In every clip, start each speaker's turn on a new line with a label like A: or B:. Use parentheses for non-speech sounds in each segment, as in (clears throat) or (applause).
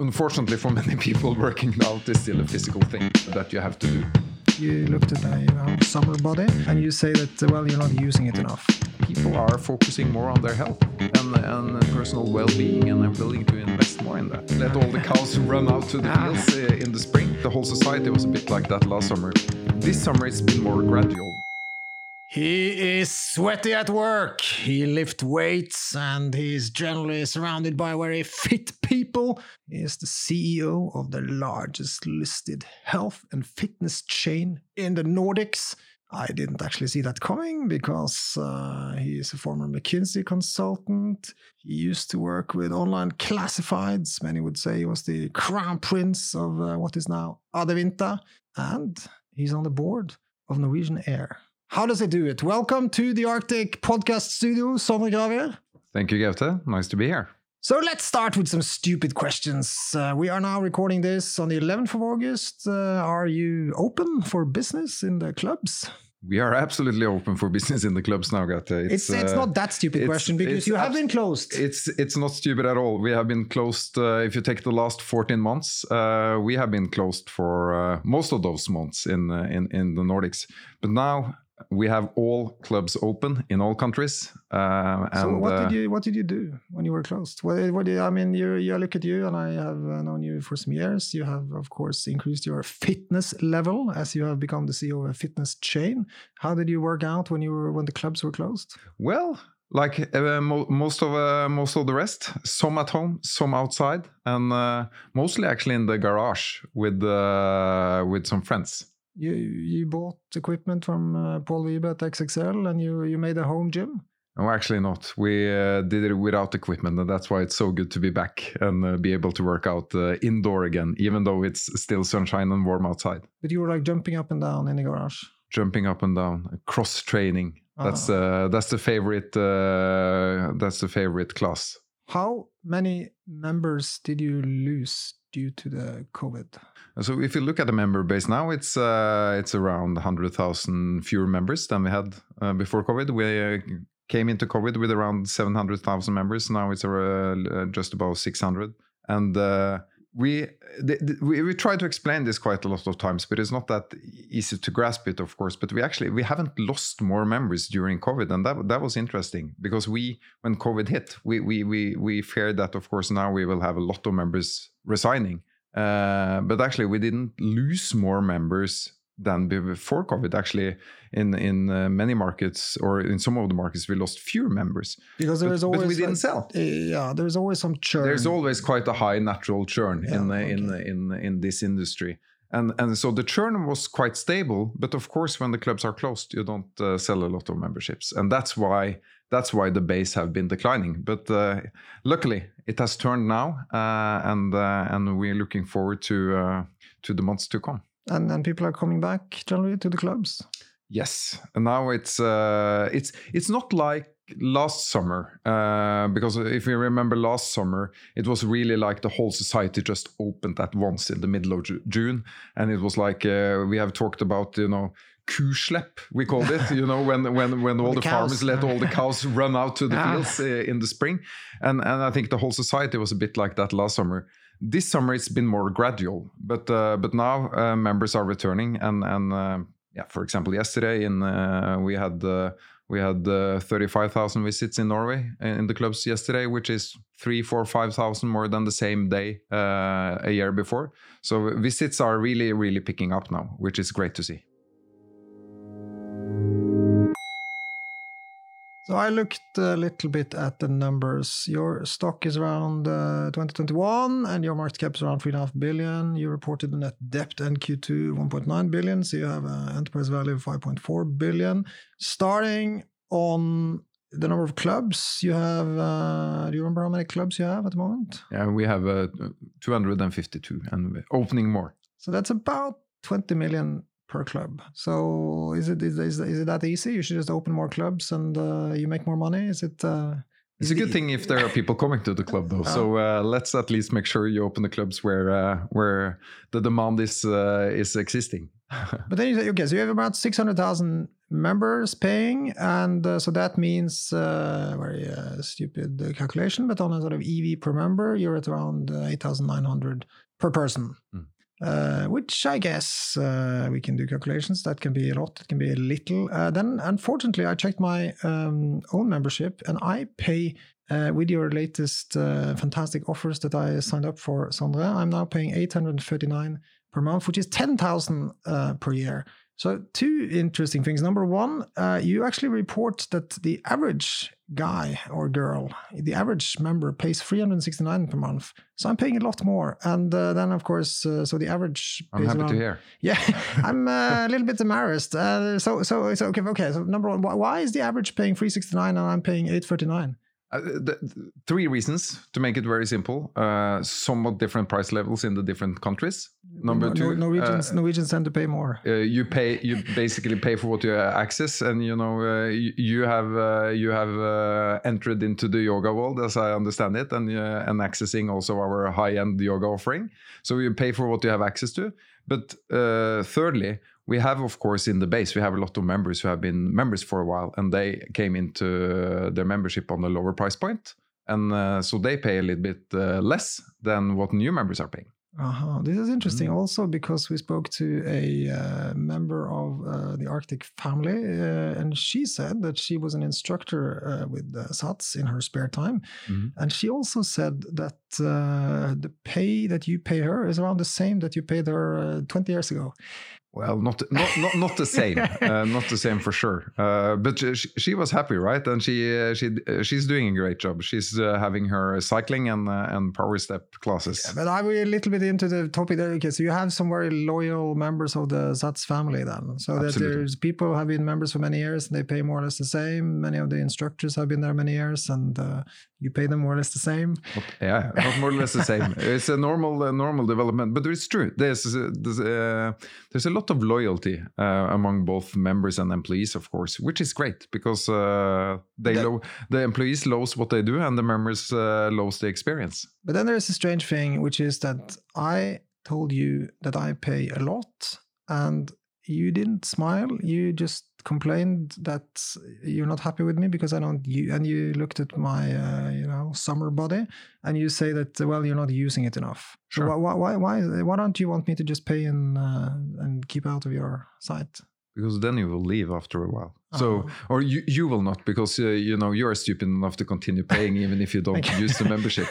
A: unfortunately for many people, working out is still a physical thing that you have to do.
B: You looked at my you know, summer body and you say that, uh, well, you're not using it enough.
A: People are focusing more on their health and, and personal well being and are willing to invest more in that. Let all the cows run out to the fields uh, in the spring. The whole society was a bit like that last summer. This summer it's been more gradual.
B: He is sweaty at work. He lifts weights and he's generally surrounded by very fit people. He is the CEO of the largest listed health and fitness chain in the Nordics. I didn't actually see that coming because uh, he is a former McKinsey consultant. He used to work with online classifieds. Many would say he was the crown prince of uh, what is now Adevinta. And he's on the board of Norwegian Air. How does it do it? Welcome to the Arctic Podcast Studio, Sondre Gravir.
A: Thank you, Gaute. Nice to be here.
B: So let's start with some stupid questions. Uh, we are now recording this on the 11th of August. Uh, are you open for business in the clubs?
A: We are absolutely open for business in the clubs now, Gaute.
B: It's, it's, it's uh, not that stupid question because you have been closed.
A: It's it's not stupid at all. We have been closed. Uh, if you take the last 14 months, uh, we have been closed for uh, most of those months in in in the Nordics. But now we have all clubs open in all countries.
B: Uh, and, so what did uh, you what did you do when you were closed? What, what did, I mean, you, you look at you, and I have known you for some years. You have, of course, increased your fitness level as you have become the CEO of a fitness chain. How did you work out when you were when the clubs were closed?
A: Well, like uh, mo most of uh, most of the rest some at home some outside and uh, mostly actually in the garage with uh, with some friends
B: you you bought equipment from uh, Pål Wibe at XXL and you you made a home gym.
A: No, actually not. We uh, did it without equipment, and that's why it's so good to be back and uh, be able to work out uh, indoor again, even though it's still sunshine and warm outside.
B: But you were like jumping up and down in the garage.
A: Jumping up and down, cross training. That's uh, that's the favorite. Uh, that's the favorite class.
B: How many members did you lose due to the COVID?
A: So if you look at the member base now, it's uh, it's around 100,000 fewer members than we had uh, before COVID. We uh, came into COVID with around 700,000 members. Now it's uh, just about 600. And we, we we try to explain this quite a lot of times, but it's not that easy to grasp it, of course. But we actually we haven't lost more members during COVID, and that that was interesting because we when COVID hit, we we we we feared that of course now we will have a lot of members resigning, uh, but actually we didn't lose more members than before COVID. Actually, in in uh, many markets or in some of the markets, we lost fewer members
B: because there is always.
A: But we didn't sell.
B: Yeah, there's always some churn.
A: There's always quite a high natural churn yeah, in the, okay. in the, in in this industry. And, and so the churn was quite stable, but of course, when the clubs are closed, you don't uh, sell a lot of memberships, and that's why that's why the base have been declining. But uh, luckily, it has turned now, uh, and uh, and we're looking forward to uh, to the months to come
B: and and people are coming back generally to the clubs.
A: Yes, and now it's uh, it's it's not like last summer uh, because if you remember last summer it was really like the whole society just opened at once in the middle of June. And it was like uh, we have talked about you know kuslepp we called it you know when when when all the, the farmers let all the cows run out to the fields uh, in the spring. And and I think the whole society was a bit like that last summer this summer it's been more gradual, but uh, but now uh, members are returning, and and uh, yeah, for example, yesterday in we had we had uh, 35,000 visits in Norway in the clubs yesterday, which is three, four, five thousand more than the same day a year before. So visits are really, really picking up now, which is great to see.
B: So I looked a little bit at the numbers. Your stock is around uh, 2021 and your market cap is around 3.5 billion. You reported a net debt NQ2 1.9 billion. So you have an enterprise value of 5.4 billion. Starting on the number of clubs you have, uh, do you remember how many clubs you have at the moment?
A: Yeah, we have uh, 252 and opening more.
B: So that's about 20 million per club. So is it is, is, is it that easy? You should just open more clubs and uh, you make more money. Is it? Uh,
A: it's a good thing if there are people coming to the club, though. So uh, let's at least make sure you open the clubs where uh, where the demand is uh, is existing. (laughs)
B: but then you say, okay, so you have about six hundred thousand members paying, and uh, so that means uh, very uh, stupid calculation, but on a sort of EV per member, you're at around uh, 8,900 per person.
A: Mm.
B: Uh, which I guess uh, we can do calculations. That can be a lot. It can be a little. Uh, then, unfortunately, I checked my um, own membership, and I pay uh, with your latest uh, fantastic offers that I signed up for, Sondre. I'm now paying 839 per month, which is 10,000 uh, per year. So, two interesting things. Number one, uh, you actually report that the average guy or girl, the average member pays 369 per month. So, I'm paying a lot more. And uh, then, of course, uh, so the average.
A: I'm happy
B: around,
A: to hear. (laughs)
B: Yeah, I'm uh, a little bit embarrassed. Uh, so, so, so, okay, okay. So, number one, why- why is the average paying 369 and I'm paying 839?
A: Uh, the, the- three reasons to make it very simple. Uh, somewhat different price levels in the different countries. Number
B: No-
A: two,
B: no- Norwegians,
A: uh,
B: Norwegians tend to pay more.
A: uh, you pay you basically pay for what you access and you know uh, you, you have uh, you have uh, entered into the yoga world as i understand it and uh, and accessing also our high end yoga offering so you pay for what you have access to but uh, thirdly we have of course in the base we have a lot of members who have been members for a while and they came into uh, their membership on a lower price point and uh, so they pay a little bit uh, less than what new members are paying
B: Uh-huh. This is interesting
A: Mm.
B: also because we spoke to a uh, member of uh, the Arctic family, uh, and she said that she was an instructor uh, with uh, SATS in her spare time.
A: Mhm.
B: And she also said that uh, the pay that you pay her is around the same that you paid her uh, 20 years ago.
A: Well, not not not, not the same, (laughs) uh, not the same for sure. Uh, but she, she was happy, right? And she uh, she uh, she's doing a great job. She's uh, having her cycling and uh, and power step classes.
B: But I'm a little bit into the topic there. Okay, so you have some very loyal members of the SATS family then. So that there's people who have been members for many years and they pay more or less the same. Many of the instructors have been there many years and uh, you pay them more or less the same.
A: Yeah, (laughs) not more or less the same. It's a normal uh, normal development, but it's true. There's uh, there's, uh, there's a lot of loyalty uh, among both members and employees, of course, which is great because uh, they lo- the employees loves what they do and the members uh, loves the experience.
B: But then there's a strange thing, which is that I told you that I pay a lot and you didn't smile. You just complained that you're not happy with me because I don't. You, and you looked at my, uh, you know, summer body, and you say that well, you're not using it enough.
A: Sure.
B: why, why, why, why don't you want me to just pay and uh, and keep out of your sight?
A: Because then you will leave after a while. So,
B: Oh.
A: or you you will not because uh, you know you are stupid enough to continue paying even if you don't
B: Okay. (laughs)
A: use the membership.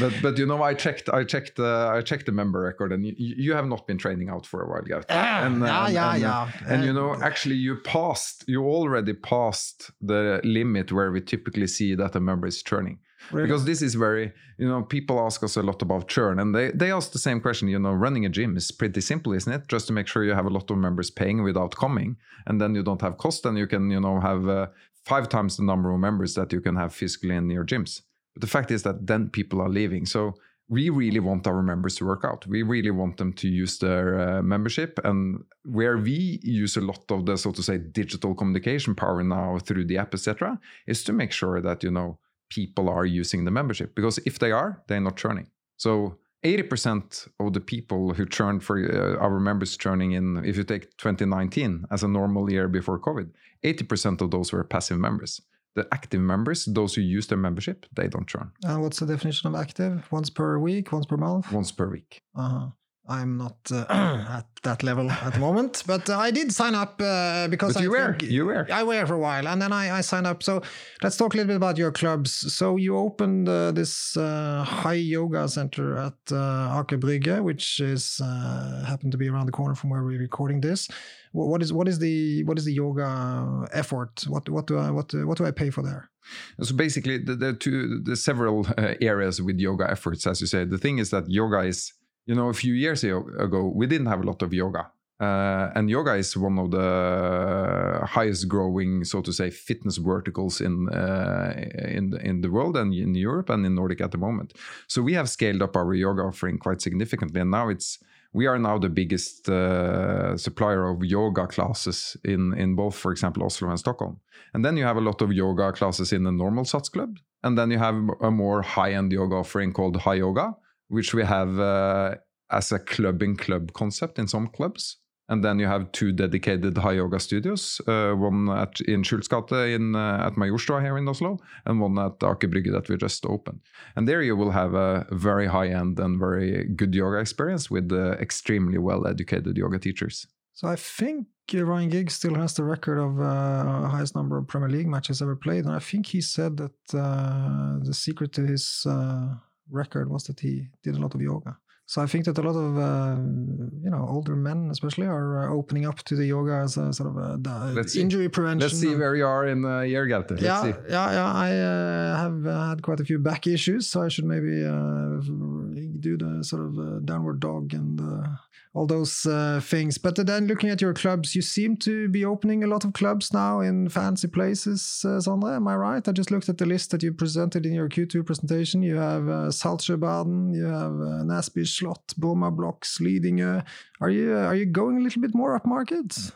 A: But but you know I checked I checked uh, I checked the member record and you, you have not been training out for a while, Gaut.
B: Ah,
A: And, uh,
B: yeah,
A: and-
B: yeah,
A: and, uh,
B: yeah.
A: And you know actually you passed you already passed the limit where we typically see that a member is churning
B: really?
A: because this is very you know people ask us a lot about churn and they they ask the same question you know running a gym is pretty simple isn't it? Just to make sure you have a lot of members paying without coming and then you don't have cost and you can you know have uh, five times the number of members that you can have physically in your gyms. But the fact is that then people are leaving so we really want our members to work out. We really want them to use their uh, membership and where we use a lot of the so to say digital communication power now through the app etc is to make sure that you know people are using the membership because if they are they're not churning so 80% of the people who churned for uh, our members churning in if you take 2019 as a normal year before covid 80% of those were passive members the active members those who use their membership they don't churn
B: And what's the definition of active? Once per week, once per month?
A: once per week
B: Uh-huh. I'm not uh, (clears throat) at that level at the moment, (laughs) but uh, I did sign up uh, because
A: but
B: I
A: you were
B: think-
A: you were
B: I wear for a while, and then I, I signed up. So let's talk a little bit about your clubs. So you opened uh, this uh, high yoga center at uh, which is uh, happened to be around the corner from where we're recording this. Wh- What is what is the what is the yoga effort? What what do I what what do I pay for there?
A: So basically, the, the two, the several uh, areas with yoga efforts, as you say. The thing is that yoga is, you know, a few years ago, we didn't have a lot of yoga, uh, and yoga is one of the highest growing, so to say, fitness verticals in uh, in the, in the world and in Europe and in Nordic at the moment. So we have scaled up our yoga offering quite significantly, and now it's we are now the biggest uh, supplier of yoga classes in in both, for example, Oslo and Stockholm. And then you have a lot of yoga classes in the normal SATS club. And then you have a more high end yoga offering called High Yoga, which we have uh, as a club in club concept in some clubs. And then you have two dedicated high yoga studios, uh, one at, in Schulzgate in, uh, at Majorstua here in Oslo, and one at Aker that we just opened. And there you will have a very high-end and very good yoga experience with uh, extremely well-educated yoga teachers.
B: So I think Ryan Giggs still has the record of uh, highest number of Premier League matches ever played, and I think he said that uh, the secret to his uh, record was that he did a lot of yoga. So I think that a lot of uh, you know older men, especially, are uh, opening up to the yoga as a sort of a, injury
A: see.
B: prevention.
A: Let's see where you are in uh, year. Let's
B: yeah,
A: see.
B: yeah, yeah. I uh, have uh, had quite a few back issues, so I should maybe uh, do the sort of uh, downward dog and uh, all those uh, things. But then looking at your clubs, you seem to be opening a lot of clubs now in fancy places, uh, Sondre. Am I right? I just looked at the list that you presented in your Q2 presentation. You have uh, Saltsjöbaden, you have uh, Näsby Slott, Bromma Blocks, Lidingö. Are you uh, are you going a little bit more upmarket?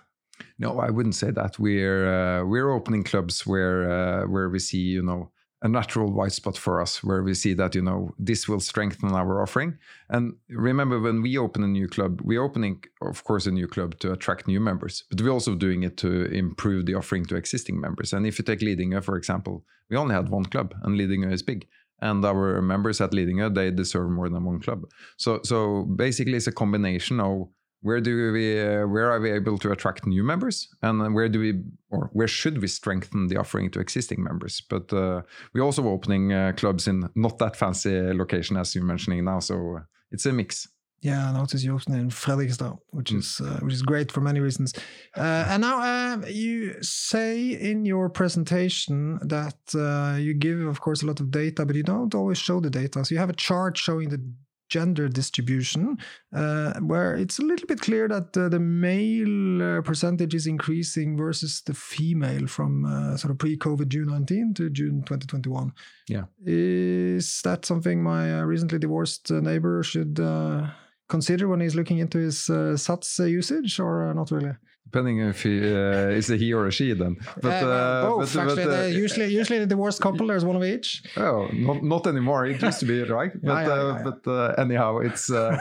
A: No, I wouldn't say that. We're uh, we're opening clubs where where we see you know a natural white spot for us, where we see that you know this will strengthen our offering. And remember, when we open a new club, we're opening, of course, a new club to attract new members, but we're also doing it to improve the offering to existing members. And if you take Lidingö, for example, we only had one club, and Lidingö is big. And our members at Lidingö, they deserve more than one club. So, so basically, it's a combination of where do we uh, where are we able to attract new members and where do we or where should we strengthen the offering to existing members but uh, we're also opening uh, clubs in not that fancy location as you're mentioning now so uh, it's a mix
B: Yeah, I noticed you opened in Fredrikstad, which
A: Mm.
B: is uh, which is great for many reasons. Uh, and now um, you say in your presentation that uh, you give, of course, a lot of data, but you don't always show the data. So you have a chart showing the gender distribution, uh, where it's a little bit clear that uh, the male uh, percentage is increasing versus the female from uh, sort of pre-COVID June 19 to June 2021.
A: Yeah.
B: Is that something my uh, recently divorced uh, neighbor should uh, consider when he's looking into his uh, SATS usage, or not really?
A: Depending if he uh, is a he or a she then (laughs) but
B: Uh,
A: uh,
B: both
A: but- but,
B: actually.
A: uh,
B: the- usually, usually a divorced couple, there's one of each.
A: Oh, not, not anymore. It used to be (laughs) right, but
B: Yeah, yeah,
A: uh,
B: yeah,
A: but uh, anyhow, it's. Uh,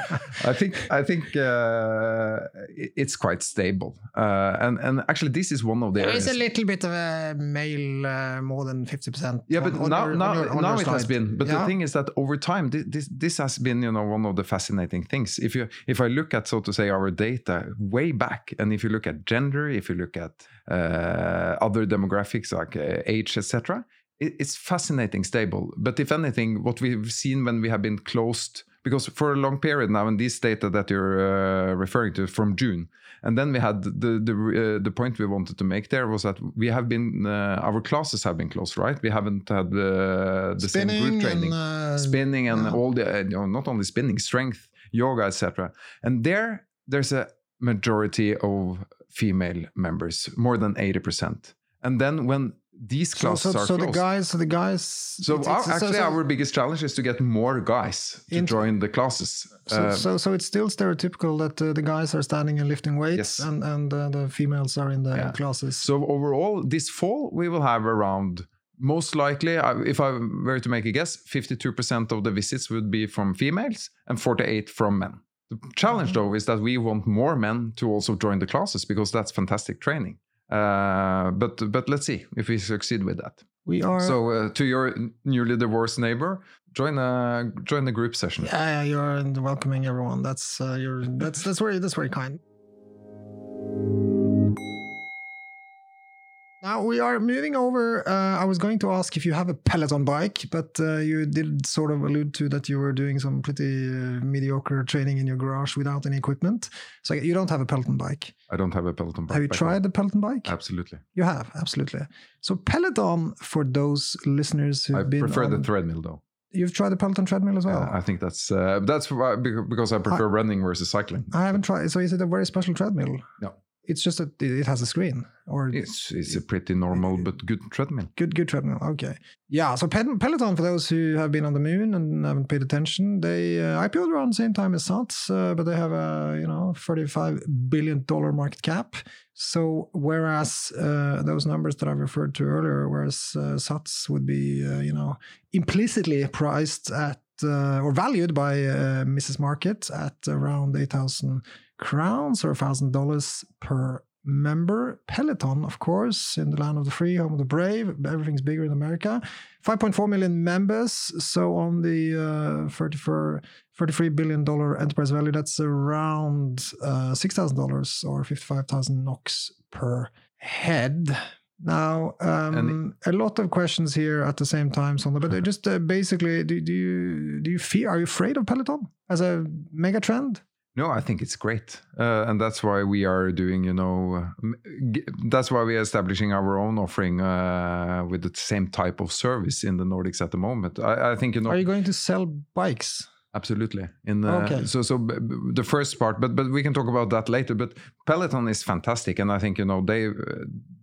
A: I think I think uh, it's quite stable, uh, and and actually this is one of the
B: There
A: areas.
B: is a little bit of a male, uh, more than fifty percent.
A: yeah, but now now, now it has been. But the thing is that over time, this, this this has been you know one of the fascinating things. If you if I look at so to say our data way back, and if you look at gender, if you look at uh, other demographics like uh, age, etc., it, it's fascinating stable. But if anything, what we've seen when we have been closed, because for a long period now, and these data that you're uh, referring to from June, and then we had the the uh, the point we wanted to make there was that we have been uh, our classes have been closed, right? We haven't had uh, the same group training
B: and
A: spinning and
B: yeah.
A: all the uh, you know, not only spinning strength yoga etc and there there's a majority of female members more than 80% and then when these
B: so,
A: classes
B: so,
A: are
B: so the guys, so the guys.
A: so
B: it's-
A: our,
B: it's-
A: actually
B: so-
A: our biggest challenge is to get more guys to join the classes
B: So,
A: Uh,
B: so, so it's still stereotypical that uh, the guys are standing and lifting weights,
A: Yes.
B: and and uh, the females are in the
A: Yeah.
B: classes.
A: So overall, this fall we will have around most likely, if I were to make a guess, 52% of the visits would be from females and 48 from men. The challenge though is that we want more men to also join the classes because that's fantastic training. Uh, but but let's see if we succeed with that.
B: we are.
A: So uh, to your newly divorced neighbor, join a join the group session.
B: yeah, yeah, you're welcoming everyone. That's uh, you're that's that's very that's very kind. Now we are moving over. Uh, I was going to ask if you have a Peloton bike, but uh, you did sort of allude to that you were doing some pretty uh, mediocre training in your garage without any equipment. So you don't have a Peloton bike.
A: I don't have a Peloton bike.
B: have you tried the Peloton bike?
A: Absolutely.
B: You have, absolutely. So Peloton, for those listeners who've
A: I
B: been
A: prefer the
B: on-
A: treadmill though.
B: You've tried the Peloton treadmill as well.
A: I think that's uh, that's why, because I prefer running versus cycling.
B: I haven't tried. So is it a very special treadmill?
A: No.
B: It's just that it has a screen or
A: It's it's a pretty normal but good treadmill.
B: good good treadmill. Okay. Yeah. So Pel- Peloton, for those who have been on the moon and haven't paid attention, they uh, IPO'd around the same time as SATS, uh, but they have a you know 35 billion dollar market cap. So whereas uh, those numbers that I referred to earlier, whereas uh, SATS would be uh, you know implicitly priced at uh, or valued by uh, Mrs. Market at around 8,000 crowns or $1,000 per member. Peloton, of course, in the land of the free, home of the brave. Everything's bigger in America. 5.4 million members. So on the uh, 34, $33 billion enterprise value, that's around uh, $6,000 or 55,000 NOK per head. Now, um, a lot of questions here at the same time, Sondre. But (laughs) just uh, basically, do, do you do you fear? Are you afraid of Peloton as a mega trend?
A: No, I think it's great, uh, and that's why we are doing. You know, that's why we are establishing our own offering uh, with the same type of service in the Nordics at the moment. I, I think you know.
B: Are you going to sell bikes?
A: Absolutely. In the,
B: Okay.
A: so so the first part, but but we can talk about that later. But Peloton is fantastic, and I think you know they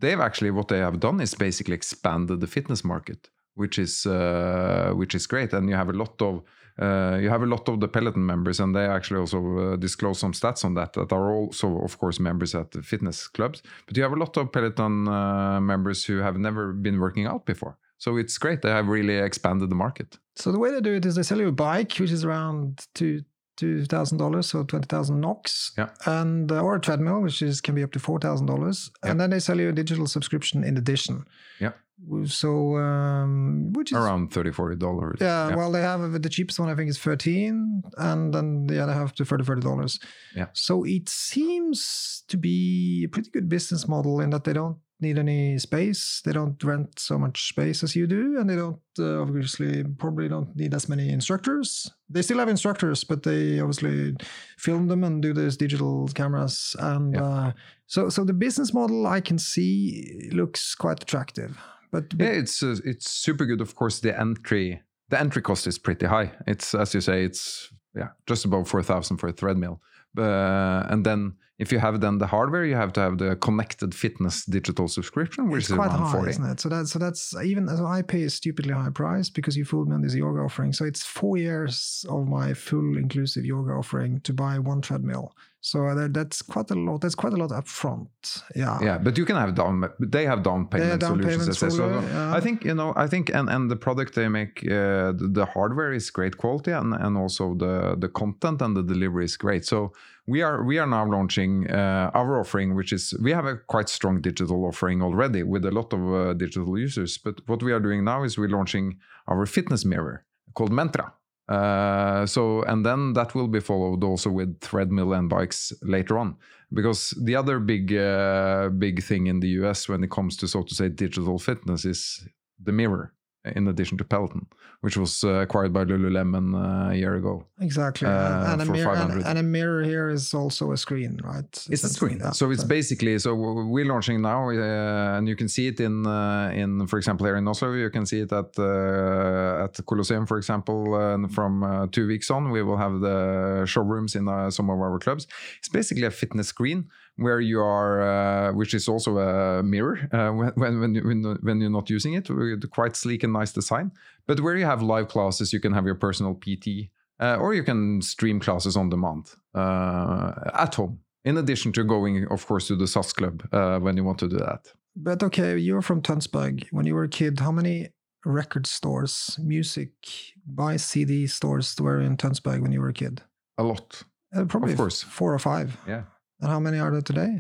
A: they've actually what they have done is basically expanded the fitness market, which is uh, which is great. And you have a lot of uh, you have a lot of the Peloton members, and they actually also uh, disclose some stats on that that are also of course members at the fitness clubs. But you have a lot of Peloton uh, members who have never been working out before. So it's great. They have really expanded the market.
B: So the way they do it is they sell you a bike, which is around two two thousand dollars, so twenty thousand NOx,
A: Yeah.
B: and uh, or a treadmill, which is can be up to four thousand dollars, and then they sell you a digital subscription in addition.
A: Yeah.
B: So um, which is
A: Around 30 40 dollars.
B: Yeah, well, they have the cheapest one. I think is thirteen, and then the other half to thirty thirty dollars.
A: Yeah.
B: So it seems to be a pretty good business model in that they don't need any space. They don't rent so much space as you do, and they don't uh, obviously probably don't need as many instructors. They still have instructors, but they obviously film them and do these digital cameras. And
A: Yeah.
B: uh, so, so the business model I can see looks quite attractive. But, but
A: Yeah, it's uh, it's super good. Of course, the entry the entry cost is pretty high. It's as you say, it's yeah just above four thousand for a treadmill. Uh, and then if you have then the hardware, you have to have the connected fitness digital subscription, which
B: it's
A: is
B: quite
A: around
B: high,
A: forty.
B: isn't it? So that's so that's even so I pay a stupidly high price because you fooled me on this yoga offering. So it's four years of my full inclusive yoga offering to buy one treadmill. So that, that's quite a lot. That's quite a lot up front. Yeah.
A: Yeah, but you can have down. They have down payment
B: down
A: solutions.
B: payments
A: as well.
B: yeah.
A: I think you know. I think and and the product they make, uh, the, the hardware is great quality, and and also the the content and the delivery is great. So we are we are now launching uh, our offering, which is we have a quite strong digital offering already with a lot of uh, digital users. But what we are doing now is we're launching our fitness mirror called Mentra. Uh, so and then that will be followed also with treadmill and bikes later on because the other big uh, big thing in the US when it comes to so to say digital fitness is the mirror in addition to Peloton which was uh, acquired by Lululemon uh, a year ago
B: Exactly.
A: Uh,
B: and, a mirror, and, and a mirror here is also a screen, right?
A: it's a screen
B: yeah.
A: so it's basically so we're launching now uh, and you can see it in uh, in for example here in Oslo you can see it at uh, at the Colosseum for example and from uh, two weeks on we will have the showrooms in uh, some of our clubs it's basically a fitness screen where you are uh, which is also a mirror uh, (laughs) when when when, when you're not using it with quite sleek and nice design but where you have live classes you can have your personal PT uh, or you can stream classes on demand uh, at home in addition to going of course to the SATS club uh, when you want to do that
B: But okay, you're from Tønsberg. When you were a kid, how many record stores, music, buy CD stores were in Tønsberg when you were a kid?
A: a lot
B: Uh, probably
A: Of course.
B: four or five.
A: yeah
B: And how many are there today?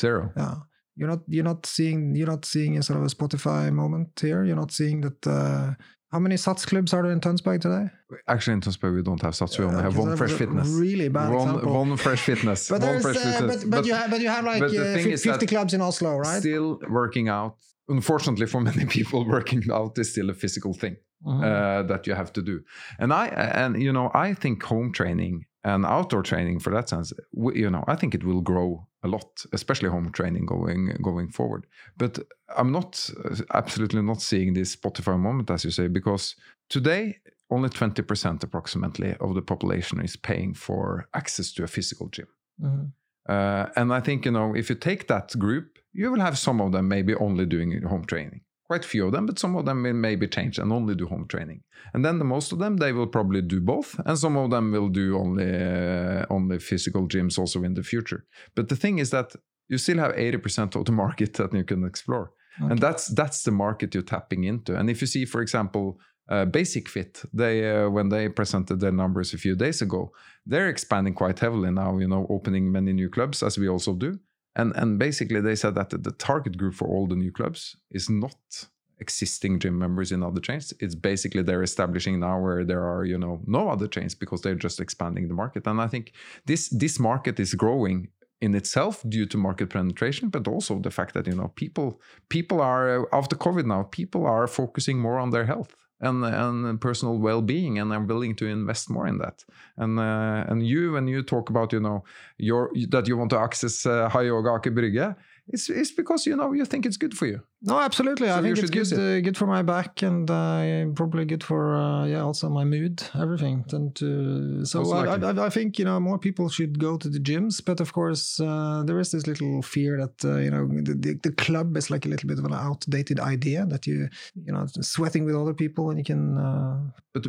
A: zero
B: Yeah. You're not you're not seeing you're not seeing a sort of a Spotify moment here. You're not seeing that uh, how many Sats clubs are there in Tønsberg today?
A: actually in Tønsberg we don't have SATS we only have one fresh fitness
B: Really bad
A: one,
B: example.
A: one fresh fitness (laughs)
B: but
A: one fresh
B: uh,
A: fitness
B: but, but, you have but you have like uh,
A: thing
B: fif-
A: is
B: 50 clubs in Oslo, right?
A: still working out unfortunately for many (laughs) people working out is still a physical thing
B: Mhm.
A: uh, that you have to do. And I and you know I think home training and outdoor training for that sense, w- you know, I think it will grow a lot, especially home training going going forward. But I'm not uh, absolutely not seeing this Spotify moment as you say because today only 20% approximately of the population is paying for access to a physical gym.
B: Mhm.
A: Uh, and I think, you know, if you take that group, you will have some of them maybe only doing home training. Quite few of them, but some of them will maybe change and only do home training. And then the most of them, they will probably do both. And some of them will do only, uh, only physical gyms also in the future. But the thing is that you still have 80% of the (laughs) market that you can explore.
B: Okay.
A: And that's that's the market you're tapping into. And if you see, for example, uh, Basic Fit, they uh, when they presented their numbers a few days ago, they're expanding quite heavily now. You know, opening many new clubs as we also do, and and basically they said that the, target group for all the new clubs is not existing gym members in other chains. It's basically they're establishing now where there are you know no other chains because they're just expanding the market. And I think this this market is growing in itself due to market penetration, but also the fact that you know people people are uh, after COVID now people are focusing more on their health and and personal well-being and i'm willing to invest more in that. And uh, and you when you talk about you know your that you want to access uh, high yoga Aker Brygge it's it's because you know you think it's good for you.
B: No, absolutely.
A: So
B: I think it's good,
A: it.
B: uh, good for my back and uh, probably good for uh, yeah, also my mood, everything. And so I. I, I think you know more people should go to the gyms, but of course uh, there is this little fear that uh, you know the, the, the club is like a little bit of an outdated idea that you you know sweating with other people and you can. Uh,
A: But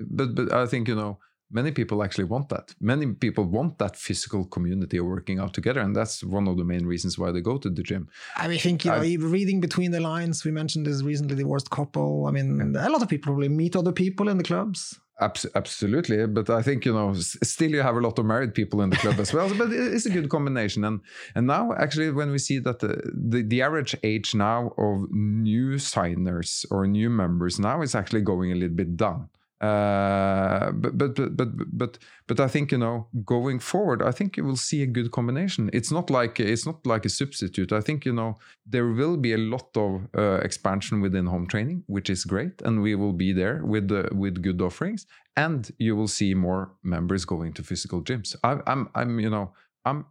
A: but but I think you know many people actually want that. Many people want that physical community of working out together, and that's one of the main reasons why they go to the gym.
B: I mean, think you know,
A: I-
B: reading between the lines. We mentioned this recently divorced couple. I mean, a lot of people probably meet other people in the clubs.
A: Abs- absolutely, but I think you know still you have a lot of married people in the club as well. But it's a good combination, and and now actually when we see that the the, the average age now of new signers or new members now is actually going a little bit down. Uh, but, but but but but I think you know going forward, I think you will see a good combination. It's not like it's not like a substitute. I think you know there will be a lot of uh, expansion within home training, which is great, and we will be there with uh, with good offerings, and you will see more members going to physical gyms. I, I'm I'm you know I'm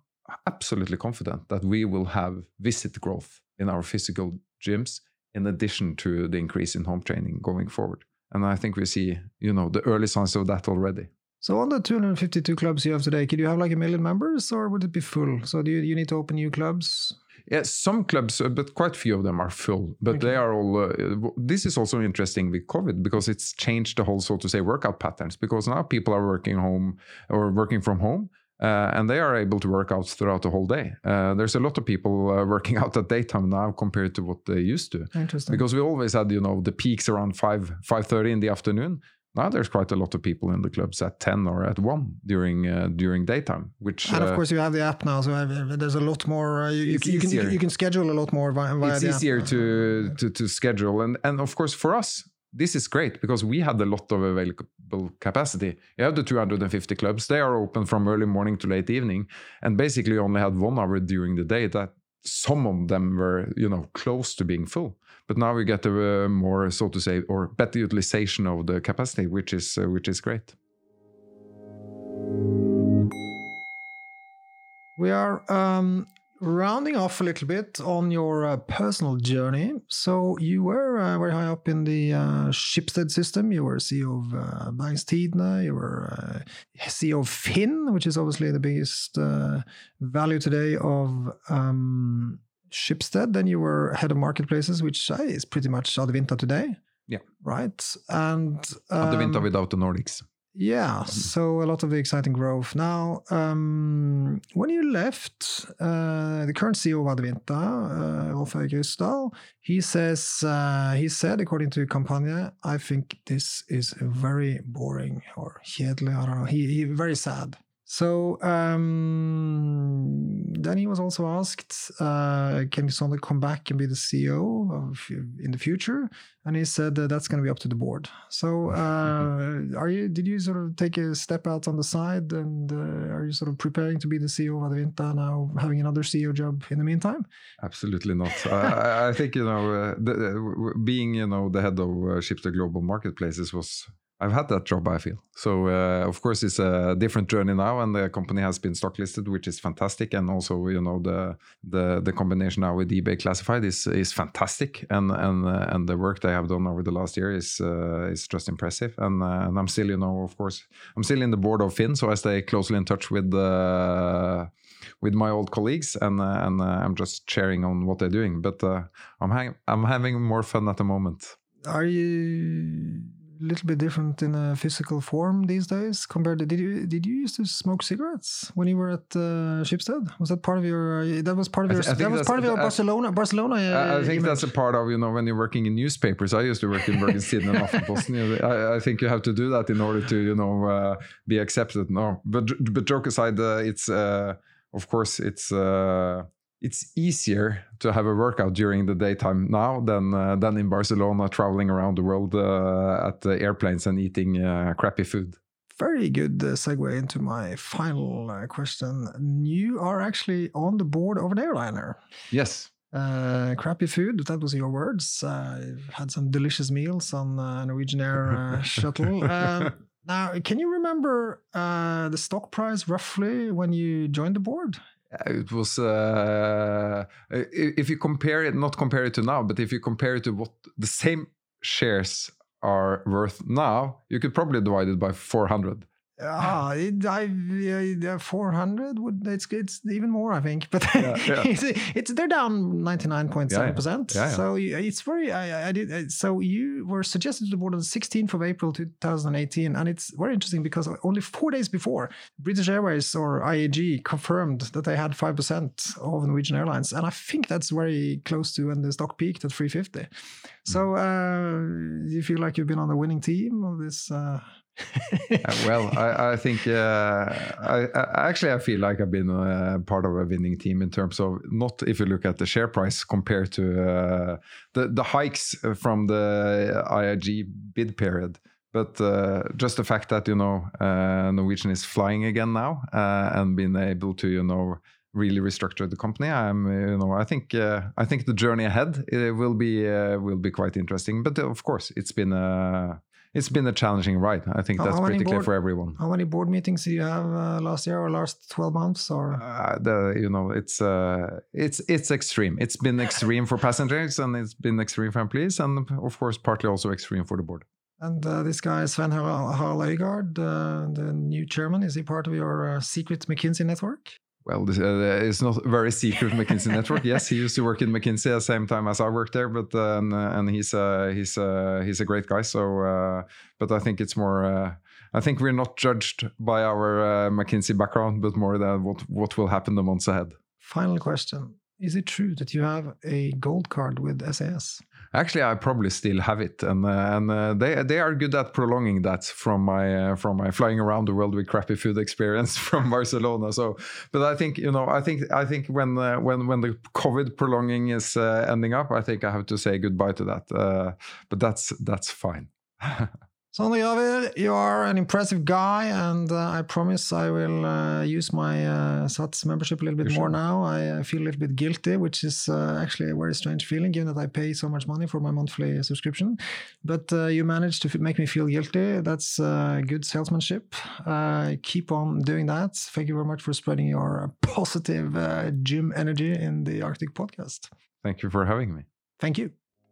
A: absolutely confident that we will have visit growth in our physical gyms in addition to the increase in home training going forward. And I think we see, you know, the early signs of that already.
B: So on the 252 clubs you have today, could you have like a million members, or would it be full? So do you, you need to open new clubs?
A: Yes, some clubs, uh, but quite few of them are full. But they are all. Uh, this is also interesting with COVID because it's changed the whole, so to say, workout patterns. Because now people are working home or working from home, uh, and they are able to work out throughout the whole day. Uh, there's a lot of people uh, (laughs) working out at daytime now compared to what they used to.
B: Interesting.
A: because we always had you know the peaks around 5 5.30 in the afternoon now there's quite a lot of people in the clubs at 10 or at 1 during uh, during daytime which
B: and
A: uh,
B: of course, you have the app now, so uh, there's a lot more. Uh, you, you, you can, you, can- schedule a lot more via, via
A: it's
B: the app.
A: easier to, to to schedule and and of course for us this is great because we had a lot of available capacity. You have the 250 clubs; they are open from early morning to late evening, and basically only had one hour during the day. That some of them were, you know, close to being full. But now we get a uh, more, so to say, or better utilization of the capacity, which is uh, which is great.
B: We are um, rounding off a little bit on your uh, personal journey. So you were uh, very high up in the uh, Schibsted system. You were CEO of uh, Tidende. You were uh, CEO of Finn, which is obviously the biggest uh, value today of um, Schibsted. Then you were head of marketplaces, which uh, is pretty much Adevinta today.
A: Yeah.
B: Right. And um,
A: without the Nordics.
B: Yeah, so a lot of the exciting growth. Now, um, when you left, uh, the current CEO of Adevinta, uh, Rolf he says, uh, he said, according to Kampanje, I think this is very boring or kjedelig, I don't know. He, he very sad. So um, then he was also asked, uh, can Sondre come back and be the CEO of, in the future? And he said that that's going to be up to the board. So (laughs) uh, are you? Did you sort of take a step out on the side, and uh, are you sort of preparing to be the CEO of Adevinta now, having another CEO job in the meantime?
A: Absolutely not. I, I- think you know, uh, the, uh, being you know the head of uh, Schibsted Global Marketplaces was. I've had that job. I feel so. Uh, of course, it's a different journey now, and the company has been stock listed, which is fantastic. And also, you know, the the the combination now with eBay Classified is is fantastic, and and uh, and the work they have done over the last year is uh, is just impressive. And uh, and I'm still, you know, of course, I'm still in the board of Finn, so I stay closely in touch with uh, with my old colleagues, and uh, and I'm just cheering on what they're doing. But I'm I'm having more fun at the moment.
B: Are you little bit different in a physical form these days compared to did you did you used to smoke cigarettes when you were at uh, Schibsted? Was that part of your uh, that was part of your
A: I
B: that was part of your
A: I-
B: Barcelona Barcelona
A: I, I
B: uh,
A: think that's a part of you know when you're working in newspapers. I used to work in Bergen and. You (laughs) know, I, I think you have to do that in order to you know uh, be accepted. No, but but joke aside, uh, it's uh, of course it's uh, it's easier to have a workout during the daytime now than uh, than in Barcelona, traveling around the world uh, at the airplanes and eating uh, crappy food.
B: very good uh, segue into my final uh, question. You are actually on the board of an airliner.
A: Yes.
B: Uh, crappy food, that was your words. Uh, I've had some delicious meals on uh, Norwegian Air uh, (laughs) shuttle. Um, now, can you remember uh, the stock price roughly when you joined the board?
A: Uh, It was uh, if you compare it, not compare it to now, but if you compare it to what the same shares are worth now, you could probably divide it by 400.
B: Ah, it, I, uh, 400 would it's it's even more I think (laughs) but
A: Yeah, yeah. (laughs)
B: it's, it's they're down 99.7 percent
A: Yeah, yeah.
B: so you- it's very I, I did uh, so you were suggested to the board on the 16th of April 2018 and it's very interesting because only four days before British Airways or IAG confirmed that they had 5% of Norwegian Airlines and I think that's very close to when the stock peaked at 350 so uh, do you feel like you've been on the winning team of this uh,
A: Uh, well, I, I think uh, I, I actually I feel like I've been uh, part of a winning team in terms of not if you look at the share price compared to uh, the the hikes from the IAG bid period, but uh, just the fact that you know uh, Norwegian is flying again now uh, and being able to you know really restructure the company. I'm you know I think uh, I think the journey ahead uh, will be uh, will be quite interesting. But uh, of course, it's been a it's been a challenging ride. I think
B: How-
A: that's
B: how
A: pretty clear for everyone.
B: How many board meetings do you have uh, last year or last 12 months or
A: Uh, the you know it's uh it's it's extreme. It's been (laughs) extreme for passengers and it's been extreme for employees and of course partly also extreme for the board.
B: and uh, this guy Svein Harald uh, the new chairman, is he part of your uh, secret McKinsey network?
A: Well, uh, it's not very secret McKinsey network. Yes, he used to work in McKinsey at the same time as I worked there, but uh, and, uh, and he's uh, he's uh, he's a great guy. So, uh, but I think it's more. Uh, I think we're not judged by our McKinsey background, but more than what what will happen the months ahead.
B: Final question. Is it true that you have a gold card with SAS?
A: Actually, I probably still have it, and uh, and uh, they they are good at prolonging that from my uh, from my flying around the world with crappy food experience (laughs) from Barcelona. So, but I think you know, I think I think when when when the COVID prolonging is ending up, I think I have to say goodbye to that. But that's that's fine. (laughs)
B: Sondre Javid, you are an impressive guy, and uh, I promise I will uh, use my uh, SATS membership a little bit
A: You
B: more now. I, I feel a little bit guilty, which is uh, actually a very strange feeling given that I pay so much money for my monthly subscription. But uh, you managed to f- make me feel guilty. That's uh, good salesmanship. Uh, keep on doing that. Thank you very much for spreading your uh, (laughs) positive uh, gym energy in the Arctic podcast.
A: Thank you for having me.
B: Thank you.